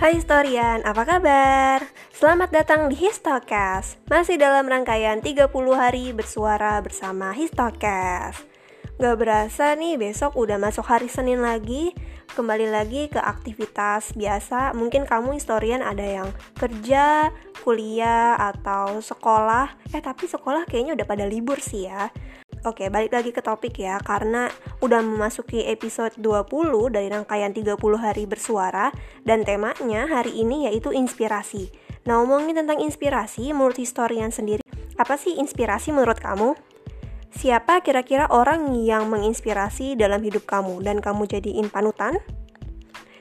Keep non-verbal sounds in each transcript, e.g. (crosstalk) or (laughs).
Hai historian, apa kabar? Selamat datang di Histocast. Masih dalam rangkaian 30 hari bersuara bersama Histocast. Gak berasa nih besok udah masuk hari Senin lagi. Kembali lagi ke aktivitas biasa. Mungkin kamu historian ada yang kerja, kuliah, atau sekolah. Eh tapi sekolah kayaknya udah pada libur sih ya Oke, balik lagi ke topik ya, karena udah memasuki episode 20 dari rangkaian 30 hari bersuara, dan temanya hari ini yaitu inspirasi. Nah, ngomongin tentang inspirasi, menurut historian sendiri, apa sih inspirasi menurut kamu? Siapa kira-kira orang yang menginspirasi dalam hidup kamu dan kamu jadiin panutan?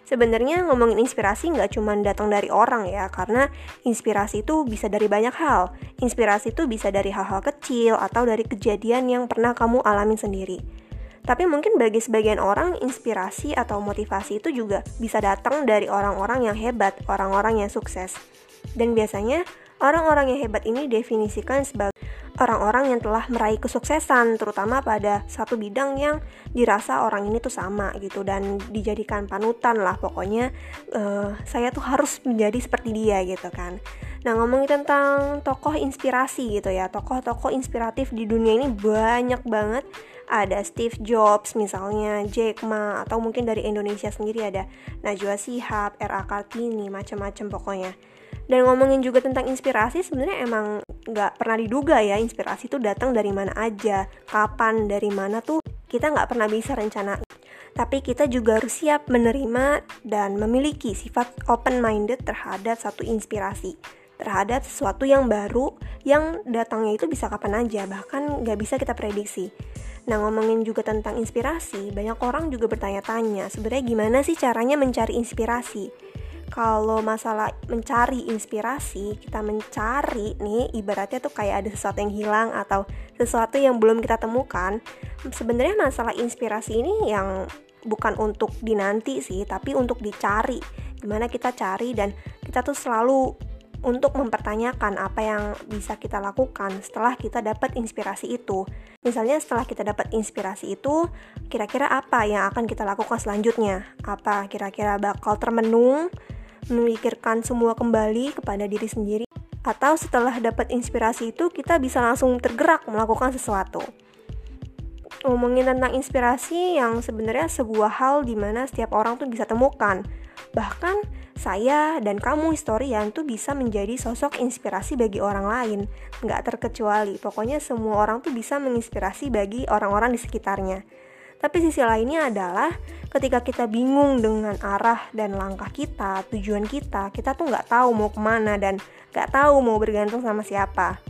Sebenarnya ngomongin inspirasi nggak cuma datang dari orang ya, karena inspirasi itu bisa dari banyak hal. Inspirasi itu bisa dari hal-hal kecil atau dari kejadian yang pernah kamu alami sendiri. Tapi mungkin bagi sebagian orang, inspirasi atau motivasi itu juga bisa datang dari orang-orang yang hebat, orang-orang yang sukses. Dan biasanya, orang-orang yang hebat ini definisikan sebagai orang-orang yang telah meraih kesuksesan terutama pada satu bidang yang dirasa orang ini tuh sama gitu dan dijadikan panutan lah pokoknya uh, saya tuh harus menjadi seperti dia gitu kan nah ngomongin tentang tokoh inspirasi gitu ya tokoh-tokoh inspiratif di dunia ini banyak banget ada Steve Jobs misalnya, Jack Ma atau mungkin dari Indonesia sendiri ada Najwa Shihab, R.A. Kartini, macam-macam pokoknya. Dan ngomongin juga tentang inspirasi sebenarnya emang nggak pernah diduga ya inspirasi itu datang dari mana aja, kapan, dari mana tuh kita nggak pernah bisa rencana. Tapi kita juga harus siap menerima dan memiliki sifat open-minded terhadap satu inspirasi, terhadap sesuatu yang baru yang datangnya itu bisa kapan aja, bahkan nggak bisa kita prediksi. Nah ngomongin juga tentang inspirasi, banyak orang juga bertanya-tanya sebenarnya gimana sih caranya mencari inspirasi kalau masalah mencari inspirasi, kita mencari nih ibaratnya tuh kayak ada sesuatu yang hilang atau sesuatu yang belum kita temukan. Sebenarnya masalah inspirasi ini yang bukan untuk dinanti sih, tapi untuk dicari. Gimana kita cari dan kita tuh selalu untuk mempertanyakan apa yang bisa kita lakukan setelah kita dapat inspirasi itu. Misalnya setelah kita dapat inspirasi itu, kira-kira apa yang akan kita lakukan selanjutnya? Apa kira-kira bakal termenung memikirkan semua kembali kepada diri sendiri atau setelah dapat inspirasi itu kita bisa langsung tergerak melakukan sesuatu. Ngomongin tentang inspirasi yang sebenarnya sebuah hal di mana setiap orang tuh bisa temukan. Bahkan saya dan kamu historian tuh bisa menjadi sosok inspirasi bagi orang lain. Nggak terkecuali, pokoknya semua orang tuh bisa menginspirasi bagi orang-orang di sekitarnya. Tapi sisi lainnya adalah ketika kita bingung dengan arah dan langkah kita, tujuan kita, kita tuh nggak tahu mau ke mana dan nggak tahu mau bergantung sama siapa.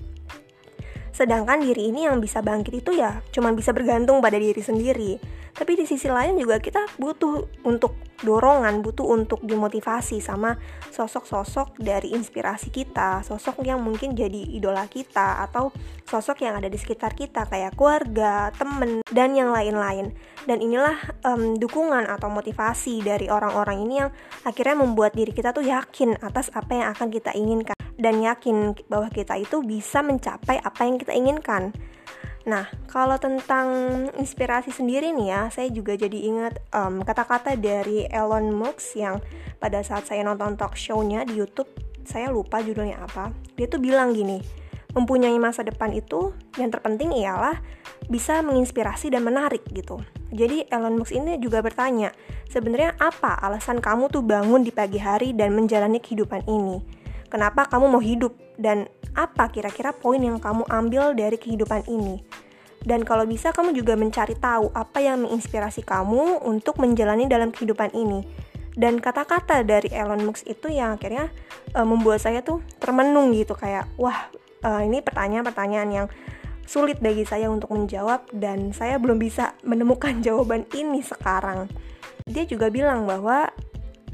Sedangkan diri ini yang bisa bangkit itu ya cuma bisa bergantung pada diri sendiri. Tapi di sisi lain juga kita butuh untuk dorongan, butuh untuk dimotivasi sama sosok-sosok dari inspirasi kita, sosok yang mungkin jadi idola kita atau sosok yang ada di sekitar kita kayak keluarga, temen, dan yang lain-lain. Dan inilah um, dukungan atau motivasi dari orang-orang ini yang akhirnya membuat diri kita tuh yakin atas apa yang akan kita inginkan dan yakin bahwa kita itu bisa mencapai apa yang kita inginkan. Nah, kalau tentang inspirasi sendiri nih ya, saya juga jadi ingat kata kata-kata dari Elon Musk yang pada saat saya nonton talk show-nya di YouTube, saya lupa judulnya apa. Dia tuh bilang gini, mempunyai masa depan itu yang terpenting ialah bisa menginspirasi dan menarik gitu. Jadi Elon Musk ini juga bertanya, sebenarnya apa alasan kamu tuh bangun di pagi hari dan menjalani kehidupan ini? Kenapa kamu mau hidup dan apa kira-kira poin yang kamu ambil dari kehidupan ini? Dan kalau bisa kamu juga mencari tahu apa yang menginspirasi kamu untuk menjalani dalam kehidupan ini. Dan kata-kata dari Elon Musk itu yang akhirnya uh, membuat saya tuh termenung gitu kayak wah uh, ini pertanyaan-pertanyaan yang sulit bagi saya untuk menjawab dan saya belum bisa menemukan (laughs) jawaban ini sekarang. Dia juga bilang bahwa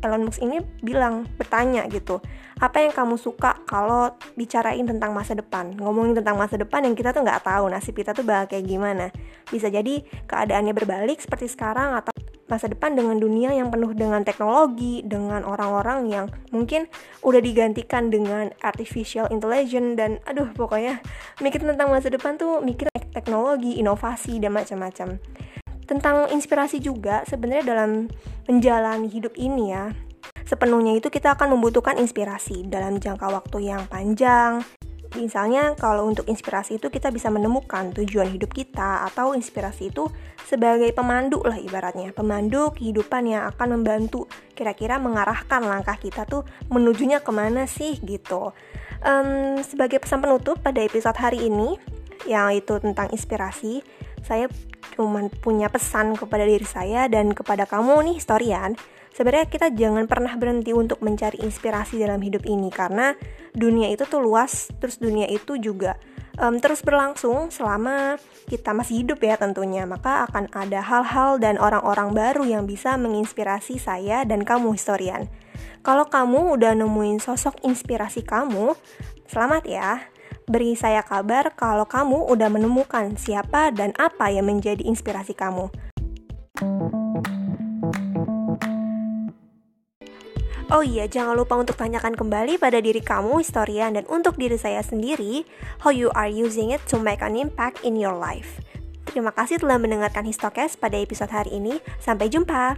Elon Musk ini bilang bertanya gitu apa yang kamu suka kalau bicarain tentang masa depan? Ngomongin tentang masa depan yang kita tuh nggak tahu nasib kita tuh bakal kayak gimana. Bisa jadi keadaannya berbalik seperti sekarang atau masa depan dengan dunia yang penuh dengan teknologi dengan orang-orang yang mungkin udah digantikan dengan artificial intelligence dan aduh pokoknya mikir tentang masa depan tuh mikir teknologi inovasi dan macam-macam tentang inspirasi juga sebenarnya dalam menjalani hidup ini ya sepenuhnya itu kita akan membutuhkan inspirasi dalam jangka waktu yang panjang. Misalnya kalau untuk inspirasi itu kita bisa menemukan tujuan hidup kita atau inspirasi itu sebagai pemandu lah ibaratnya, pemandu kehidupan yang akan membantu kira-kira mengarahkan langkah kita tuh menujunya ke mana sih gitu. Um, sebagai pesan penutup pada episode hari ini, yang itu tentang inspirasi, saya cuma punya pesan kepada diri saya dan kepada kamu nih historian sebenarnya kita jangan pernah berhenti untuk mencari inspirasi dalam hidup ini karena dunia itu tuh luas terus dunia itu juga um, terus berlangsung selama kita masih hidup ya tentunya. Maka akan ada hal-hal dan orang-orang baru yang bisa menginspirasi saya dan kamu historian kalau kamu udah nemuin sosok inspirasi kamu selamat ya Beri saya kabar kalau kamu udah menemukan siapa dan apa yang menjadi inspirasi kamu. Oh iya, jangan lupa untuk tanyakan kembali pada diri kamu, historian, dan untuk diri saya sendiri, how you are using it to make an impact in your life. Terima kasih telah mendengarkan Histokes pada episode hari ini. Sampai jumpa!